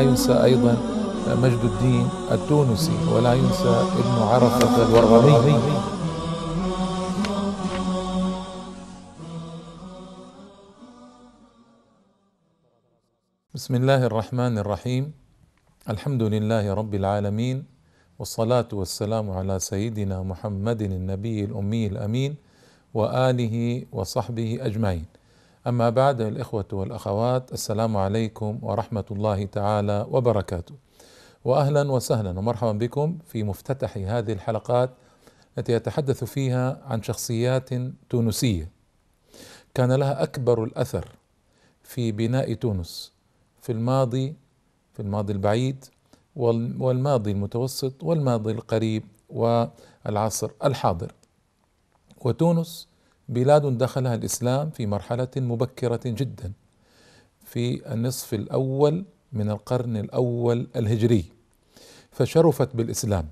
ينسى أيضا مجد الدين التونسي ولا ينسى ابن عرفة الورغمي بسم الله الرحمن الرحيم. الحمد لله رب العالمين والصلاة والسلام على سيدنا محمد النبي الأمي الأمين وآله وصحبه أجمعين. أما بعد الإخوة والأخوات السلام عليكم ورحمة الله تعالى وبركاته. وأهلا وسهلا ومرحبا بكم في مفتتح هذه الحلقات التي يتحدث فيها عن شخصيات تونسية. كان لها أكبر الأثر في بناء تونس في الماضي في الماضي البعيد والماضي المتوسط والماضي القريب والعصر الحاضر. وتونس بلاد دخلها الإسلام في مرحلة مبكرة جدا في النصف الأول من القرن الأول الهجري. فشرفت بالإسلام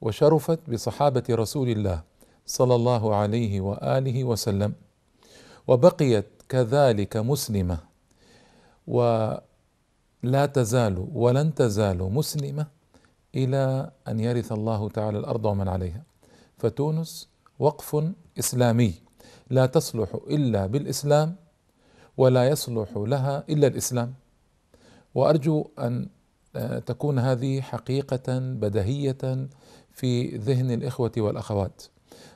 وشرفت بصحابة رسول الله صلى الله عليه وآله وسلم وبقيت كذلك مسلمة. ولا تزال ولن تزال مسلمة إلى أن يرث الله تعالى الأرض ومن عليها. فتونس وقف إسلامي. لا تصلح إلا بالإسلام ولا يصلح لها إلا الإسلام. وأرجو أن آه، تكون هذه حقيقة بديهية في ذهن الإخوة والأخوات.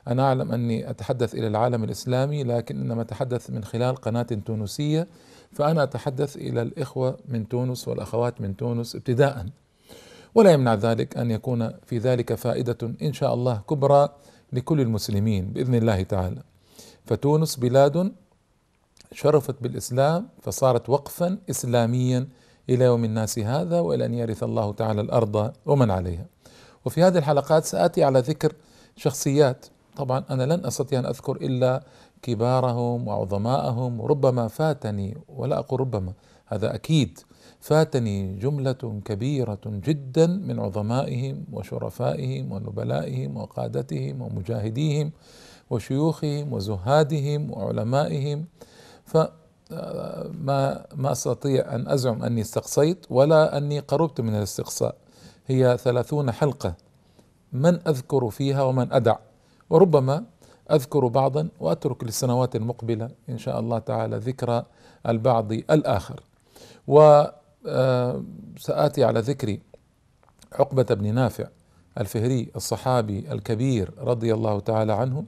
أنا أعلم أني أتحدث إلى العالم الإسلامي لكن إنما أتحدث من خلال قناة تونسية فأنا أتحدث إلى الإخوة من تونس والأخوات من تونس ابتداء. ولا يمنع ذلك أن يكون في ذلك فائدة إن شاء الله كبرى لكل المسلمين بإذن الله تعالى. فتونس بلاد شرفت بالإسلام فصارت وقفا اسلاميا إلى يوم الناس هذا وإلى أن يرث الله تعالى الأرض ومن عليها. وفي هذه الحلقات سآتي على ذكر شخصيات. طبعا أنا لن أستطيع أن أذكر إلا كبارهم وعظماءهم وربما فاتني ولا أقول ربما هذا أكيد. فاتني جملة كبيرة جدا من عظمائهم وشرفائهم ونبلائهم وقادتهم ومجاهديهم. وشيوخهم وزهادهم وعلمائهم. فما ما أستطيع أن أزعم أني استقصيت ولا أني قربت من الاستقصاء. هي ثلاثون حلقة. من أذكر فيها ومن أدع؟ وربما أذكر بعضا وأترك للسنوات المقبلة إن شاء الله تعالى ذكر البعض الآخر. وساتي على ذكر عقبة بن نافع. الفهري الصحابي الكبير رضي الله تعالى عنه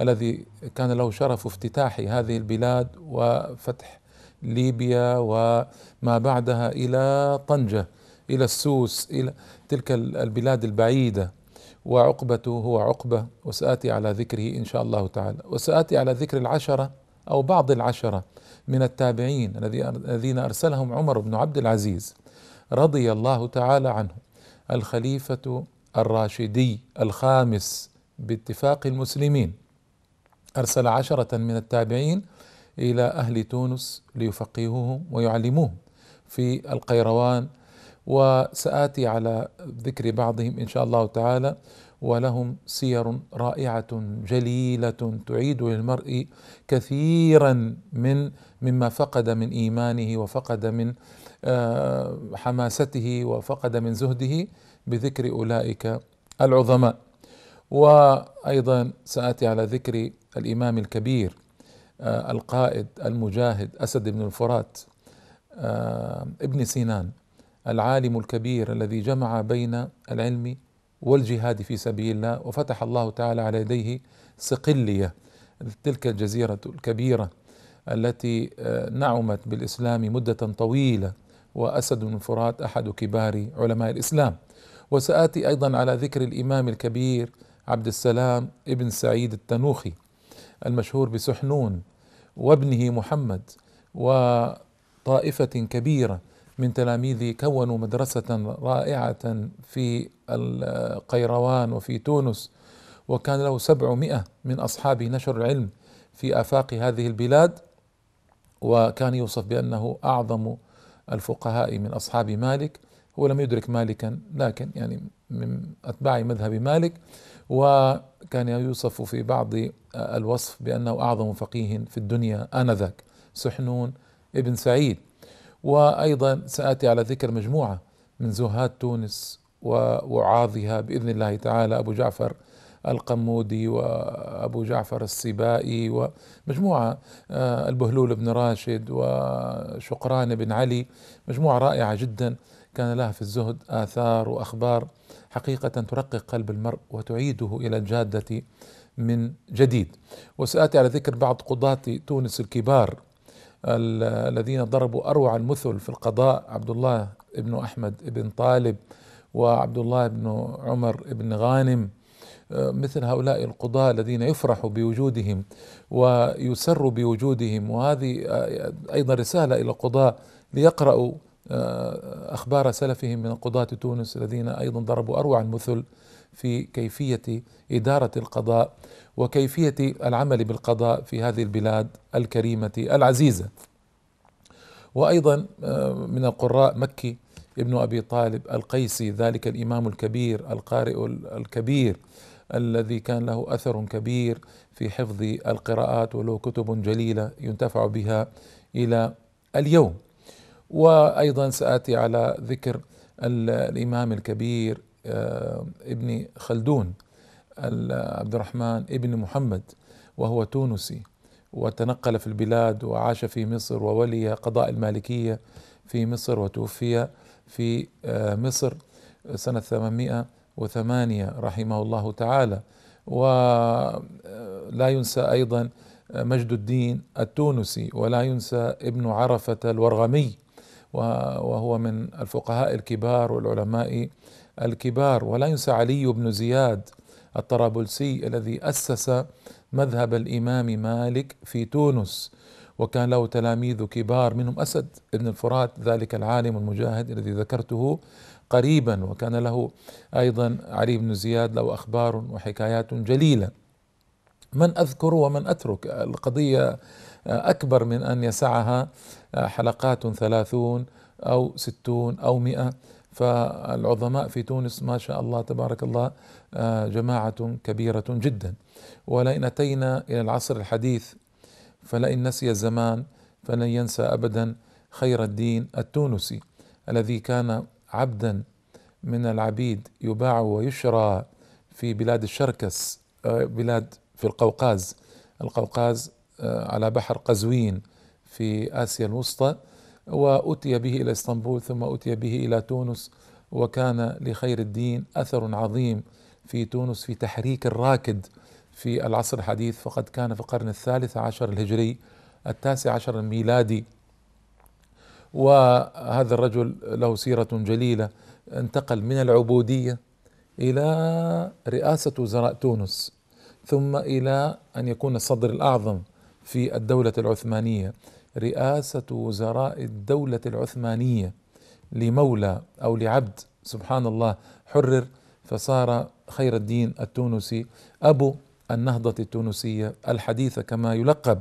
الذي كان له شرف افتتاح هذه البلاد وفتح ليبيا وما بعدها إلى طنجة إلى السوس إلى تلك البلاد البعيدة. وعقبته هو عقبة وسآتي على ذكره إن شاء الله تعالى. وسآتي على ذكر العشرة أو بعض العشرة من التابعين الذين أرسلهم عمر بن عبد العزيز رضي الله تعالى عنه. الخليفة الراشدي الخامس باتفاق المسلمين أرسل عشرة من التابعين إلى أهل تونس ليفقهوهم ويعلموهم في القيروان وسآتي على ذكر بعضهم إن شاء الله تعالى ولهم سير رائعة جليلة تعيد للمرء كثيرا من مما فقد من إيمانه وفقد من آه، حماسته وفقد من زهده. بذكر أولئك العظماء. وأيضا سآتي على ذكر الإمام الكبير آه، القائد المجاهد أسد بن الفرات آه، ابن سينان العالم الكبير الذي جمع بين العلم والجهاد في سبيل الله وفتح الله تعالى على يديه صقلية تلك الجزيرة الكبيرة التي آه، نعمت بالإسلام مدة طويلة وأسد بن الفرات أحد كبار علماء الإسلام. وسآتي أيضا على ذكر الإمام الكبير عبد السلام ابن سعيد التنوخي المشهور بسحنون وابنه محمد وطائفة كبيرة من تلاميذه كونوا مدرسة رائعة في القيروان وفي تونس وكان له سبعمائة من أصحابه نشر العلم في آفاق هذه البلاد وكان يوصف بأنه أعظم الفقهاء من أصحاب مالك. هو لم يدرك مالكا لكن يعني من أتباع مذهب مالك وكان يوصف في بعض الوصف بأنه أعظم فقيه في الدنيا آنذاك سحنون ابن سعيد. وأيضا سآتي على ذكر مجموعة من زهاد تونس ووعاظها بإذن الله تعالى أبو جعفر القمودي وأبو جعفر السبائي ومجموعة آه، البهلول بن راشد وشقران بن علي مجموعة رائعة جدا. كان لها في الزهد آثار وأخبار حقيقة ترقق قلب المرء وتعيده إلى الجادة من جديد. وسآتي على ذكر بعض قضاة تونس الكبار الذين ضربوا أروع المثل في القضاء عبد الله بن أحمد بن طالب وعبد الله بن عمر بن غانم مثل هؤلاء القضاة الذين يفرح بوجودهم ويسر بوجودهم. وهذه أيضا رسالة إلى القضاة ليقرأوا أخبار سلفهم من قضاة تونس الذين أيضا ضربوا أروع المثل في كيفية إدارة القضاء وكيفية العمل بالقضاء في هذه البلاد الكريمة العزيزة. وأيضا من القراء مكي ابن أبي طالب القيسي ذلك الإمام الكبير القارئ الكبير الذي كان له أثر كبير في حفظ القراءات وله كتب جليلة ينتفع بها إلى اليوم. وأيضا سآتي على ذكر الإمام الكبير آه، ابن خلدون عبد الرحمن ابن محمد وهو تونسي وتنقل في البلاد وعاش في مصر وولي قضاء المالكية في مصر وتوفي في آه، مصر سنة 800 وثمانية رحمه الله تعالى. ولا ينسى أيضا مجد الدين التونسي ولا ينسى ابن عرفة الورغمي. وهو من الفقهاء الكبار والعلماء الكبار. ولا ينسى علي بن زياد الطرابلسي الذي أسس مذهب الإمام مالك في تونس وكان له تلاميذ كبار منهم أسد بن الفرات ذلك العالم المجاهد الذي ذكرته قريبا. وكان له أيضا علي بن زياد له أخبار وحكايات جليلة. من أذكر ومن أترك القضية أكبر من أن يسعها حلقات ثلاثون أو ستون أو مئة. فالعظماء في تونس ما شاء الله تبارك الله جماعة كبيرة جدا. ولئن أتينا إلى العصر الحديث فلئن نسي الزمان فلن ينسى أبدا خير الدين التونسي الذي كان عبدا من العبيد يباع ويشرى في بلاد الشركس آه، بلاد في القوقاز. القوقاز آه، على بحر قزوين في آسيا الوسطى وأتي به إلى إسطنبول ثم أتي به إلى تونس وكان لخير الدين أثر عظيم في تونس في تحريك الراكد في العصر الحديث فقد كان في القرن الثالث عشر الهجري التاسع عشر الميلادي. وهذا الرجل له سيرة جليلة انتقل من العبودية إلى رئاسة وزراء تونس ثم إلى أن يكون الصدر الأعظم في الدولة العثمانية. رئاسة وزراء الدولة العثمانية لمولى أو لعبد سبحان الله حرر فصار خير الدين التونسي. أبو النهضة التونسية الحديثة كما يلقب.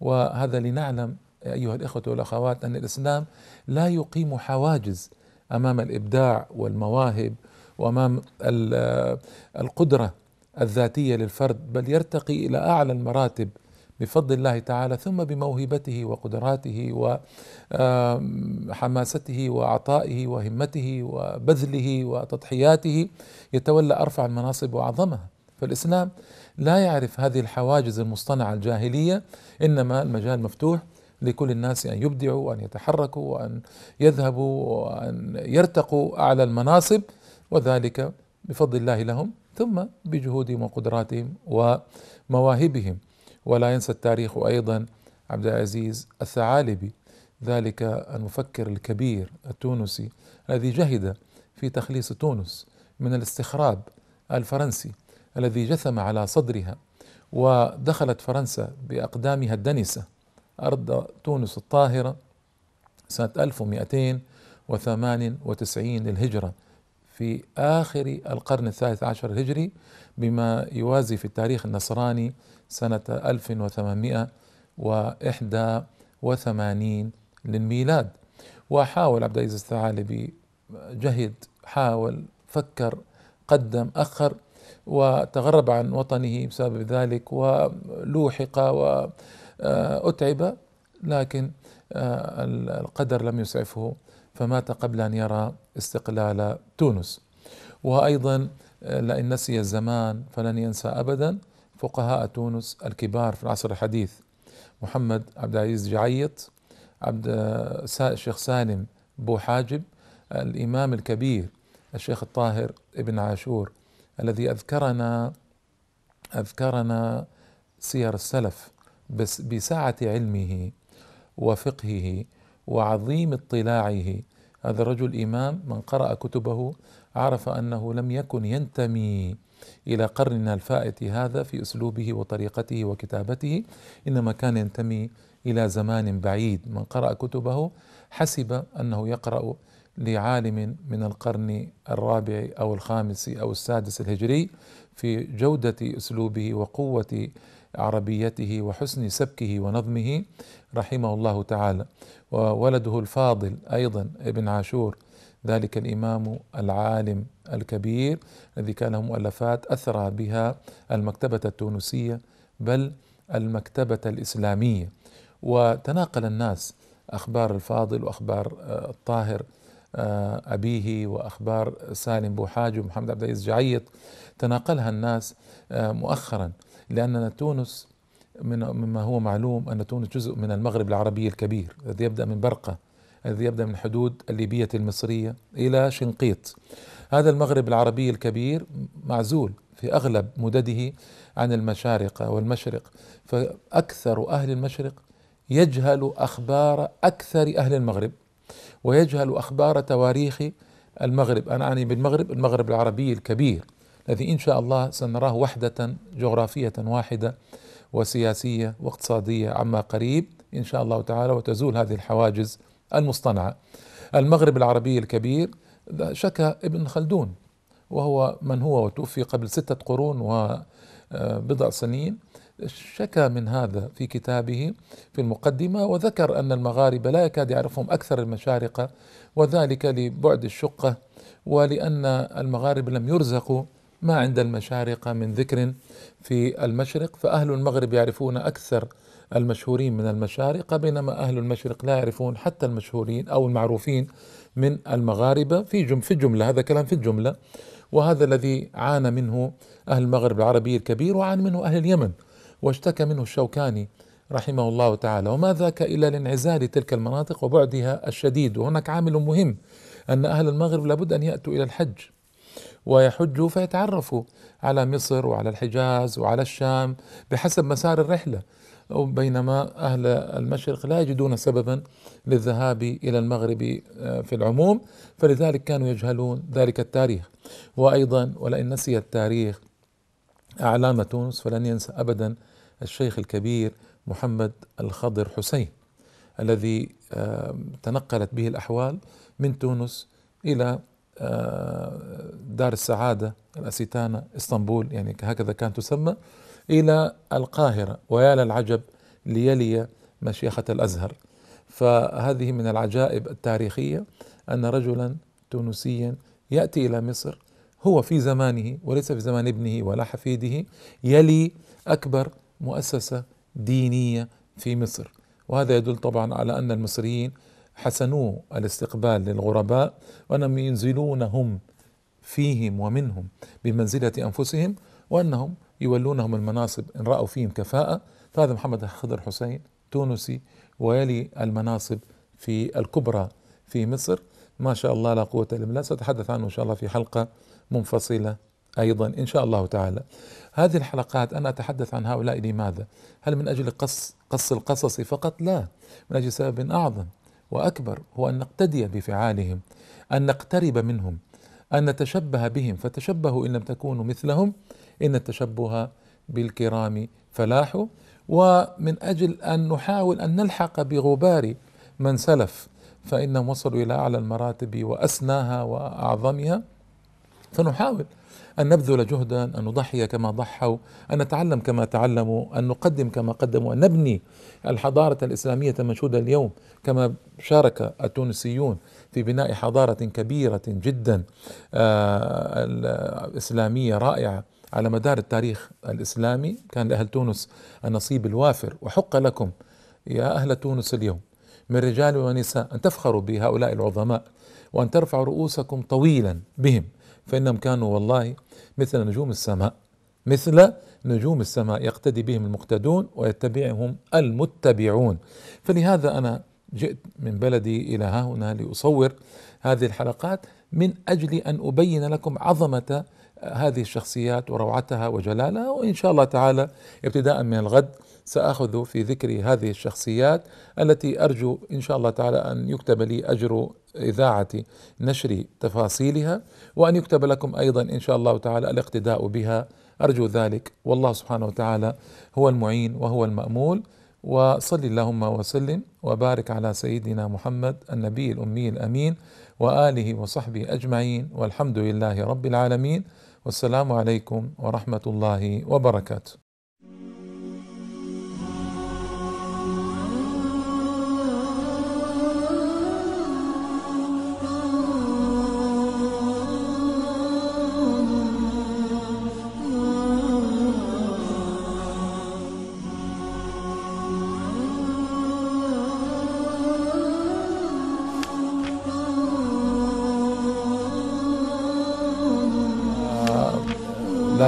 وهذا لنعلم أيها الإخوة والأخوات أن الإسلام لا يقيم حواجز أمام الإبداع والمواهب وأمام القدرة الذاتية للفرد بل يرتقي إلى أعلى المراتب بفضل الله تعالى ثم بموهبته وقدراته وحماسته وعطائه وهمته وبذله وتضحياته يتولى أرفع المناصب وأعظمها. فالإسلام لا يعرف هذه الحواجز المصطنعة الجاهلية إنما المجال مفتوح لكل الناس أن يبدعوا وأن يتحركوا وأن يذهبوا وأن يرتقوا أعلى المناصب وذلك بفضل الله لهم ثم بجهودهم وقدراتهم ومواهبهم. ولا ينسى التاريخ أيضا عبد العزيز الثعالبي ذلك المفكر الكبير التونسي الذي جهد في تخليص تونس من الاستخراب الفرنسي الذي جثم على صدرها ودخلت فرنسا بأقدامها الدنسة. أرض تونس الطاهرة سنة 1298 للهجرة في آخر القرن الثالث عشر الهجري بما يوازي في التاريخ النصراني سنة 1881 للميلاد. وحاول عبد العزيز الثعالبي جهد حاول فكر قدم أخر وتغرب عن وطنه بسبب ذلك ولوحق و آه، أتعب لكن آه، القدر لم يسعفه فمات قبل أن يرى استقلال تونس. وأيضا آه، لئن نسي الزمان فلن ينسى أبدا. فقهاء تونس الكبار في العصر الحديث محمد عبد العزيز جعيط عبد الشيخ سالم بو حاجب الإمام الكبير الشيخ الطاهر ابن عاشور الذي أذكرنا أذكرنا سير السلف بس بسعة علمه وفقهه وعظيم اطلاعه. هذا الرجل إمام من قرأ كتبه عرف أنه لم يكن ينتمي إلى قرننا الفائت هذا في أسلوبه وطريقته وكتابته. إنما كان ينتمي إلى زمان بعيد. من قرأ كتبه حسب أنه يقرأ لعالم من القرن الرابع أو الخامس أو السادس الهجري في جودة أسلوبه وقوة عربيته وحسن سبكه ونظمه رحمه الله تعالى. وولده الفاضل أيضا ابن عاشور ذلك الإمام العالم الكبير الذي كان له مؤلفات أثرى بها المكتبة التونسية بل المكتبة الإسلامية. وتناقل الناس أخبار الفاضل وأخبار آه، الطاهر آه، أبيه وأخبار سالم بوحاج ومحمد عبد العزيز جعيط. تناقلها الناس آه، مؤخرا لأننا تونس من مما هو معلوم أن تونس جزء من المغرب العربي الكبير الذي يبدأ من برقة. الذي يبدأ من حدود الليبية المصرية إلى شنقيط. هذا المغرب العربي الكبير معزول في أغلب مدده عن المشارقة والمشرق فأكثر أهل المشرق يجهل أخبار أكثر أهل المغرب ويجهل أخبار تواريخ المغرب. أنا أعني بالمغرب المغرب العربي الكبير الذي إن شاء الله سنراه وحدة جغرافية واحدة وسياسية واقتصادية عما قريب إن شاء الله تعالى وتزول هذه الحواجز المصطنعة المغرب العربي الكبير شكى ابن خلدون وهو من هو وتوفي قبل ستة قرون وبضع سنين. شكى من هذا في كتابه في المقدمة وذكر أن المغاربة لا يكاد يعرفهم أكثر المشارقة وذلك لبعد الشقة ولأن المغاربة لم يرزقوا ما عند المشارقة من ذكر في المشرق فأهل المغرب يعرفون أكثر المشهورين من المشارقة بينما أهل المشرق لا يعرفون حتى المشهورين أو المعروفين من المغاربة في جم في الجملة هذا كلام في الجملة وهذا الذي عانى منه أهل المغرب العربي الكبير وعانى منه أهل اليمن واشتكى منه الشوكاني رحمه الله تعالى. وما ذاك إلا لانعزال تلك المناطق وبعدها الشديد. وهناك عامل مهم أن أهل المغرب لابد أن يأتوا إلى الحج. ويحجوا فيتعرفوا على مصر وعلى الحجاز وعلى الشام بحسب مسار الرحلة. بينما أهل المشرق لا يجدون سببا للذهاب إلى المغرب آه، في العموم فلذلك كانوا يجهلون ذلك التاريخ. وأيضا ولئن نسي التاريخ أعلام تونس فلن ينسى أبدا الشيخ الكبير محمد الخضر حسين الذي تنقلت به الأحوال من تونس إلى دار السعادة الأسيتانا إسطنبول يعني هكذا كانت تسمى إلى القاهرة ويا للعجب ليلي مشيخة الأزهر. فهذه من العجائب التاريخية أن رجلا تونسيا يأتي إلى مصر هو في زمانه وليس في زمان ابنه ولا حفيده يلي أكبر مؤسسة دينية في مصر. وهذا يدل طبعا على أن المصريين حسنوا الاستقبال للغرباء وأنهم ينزلونهم فيهم ومنهم بمنزلة أنفسهم وأنهم يولونهم المناصب إن رأوا فيهم كفاءة. فهذا محمد خضر حسين تونسي ويلي المناصب في الكبرى في مصر. ما شاء الله لا قوة إلا بالله. سأتحدث عنه إن شاء الله في حلقة منفصلة أيضا إن شاء الله تعالى. هذه الحلقات أنا أتحدث عن هؤلاء لماذا؟ هل من أجل قص قص القصص فقط؟ لا. من أجل سبب أعظم. وأكبر هو أن نقتدي بفعالهم أن نقترب منهم أن نتشبه بهم. فتشبهوا إن لم تكونوا مثلهم إن التشبه بالكرام فلاح. ومن أجل أن نحاول أن نلحق بغبار من سلف فإنهم وصلوا إلى أعلى المراتب وأسناها وأعظمها فنحاول أن نبذل جهدا أن نضحي كما ضحوا أن نتعلم كما تعلموا أن نقدم كما قدموا أن نبني الحضارة الإسلامية المنشودة اليوم كما شارك التونسيون في بناء حضارة كبيرة جدا آه، إسلامية رائعة على مدار التاريخ الإسلامي. كان لأهل تونس النصيب الوافر. وحق لكم يا أهل تونس اليوم من رجال ونساء أن تفخروا بهؤلاء العظماء وأن ترفعوا رؤوسكم طويلا بهم. فإنهم كانوا والله مثل نجوم السماء مثل نجوم السماء يقتدي بهم المقتدون ويتبعهم المتبعون. فلهذا أنا جئت من بلدي إلى ها هنا لأصور هذه الحلقات من أجل أن أبين لكم عظمة هذه الشخصيات وروعتها وجلالها وإن شاء الله تعالى ابتداء من الغد سآخذ في ذكر هذه الشخصيات التي أرجو إن شاء الله تعالى أن يكتب لي أجر إذاعة نشر تفاصيلها وأن يكتب لكم أيضا إن شاء الله تعالى الاقتداء بها. أرجو ذلك. والله سبحانه وتعالى هو المعين وهو المأمول. وصل اللهم وسلم وبارك على سيدنا محمد النبي الأمي الأمين وآله وصحبه أجمعين. والحمد لله رب العالمين. والسلام عليكم ورحمة الله وبركاته.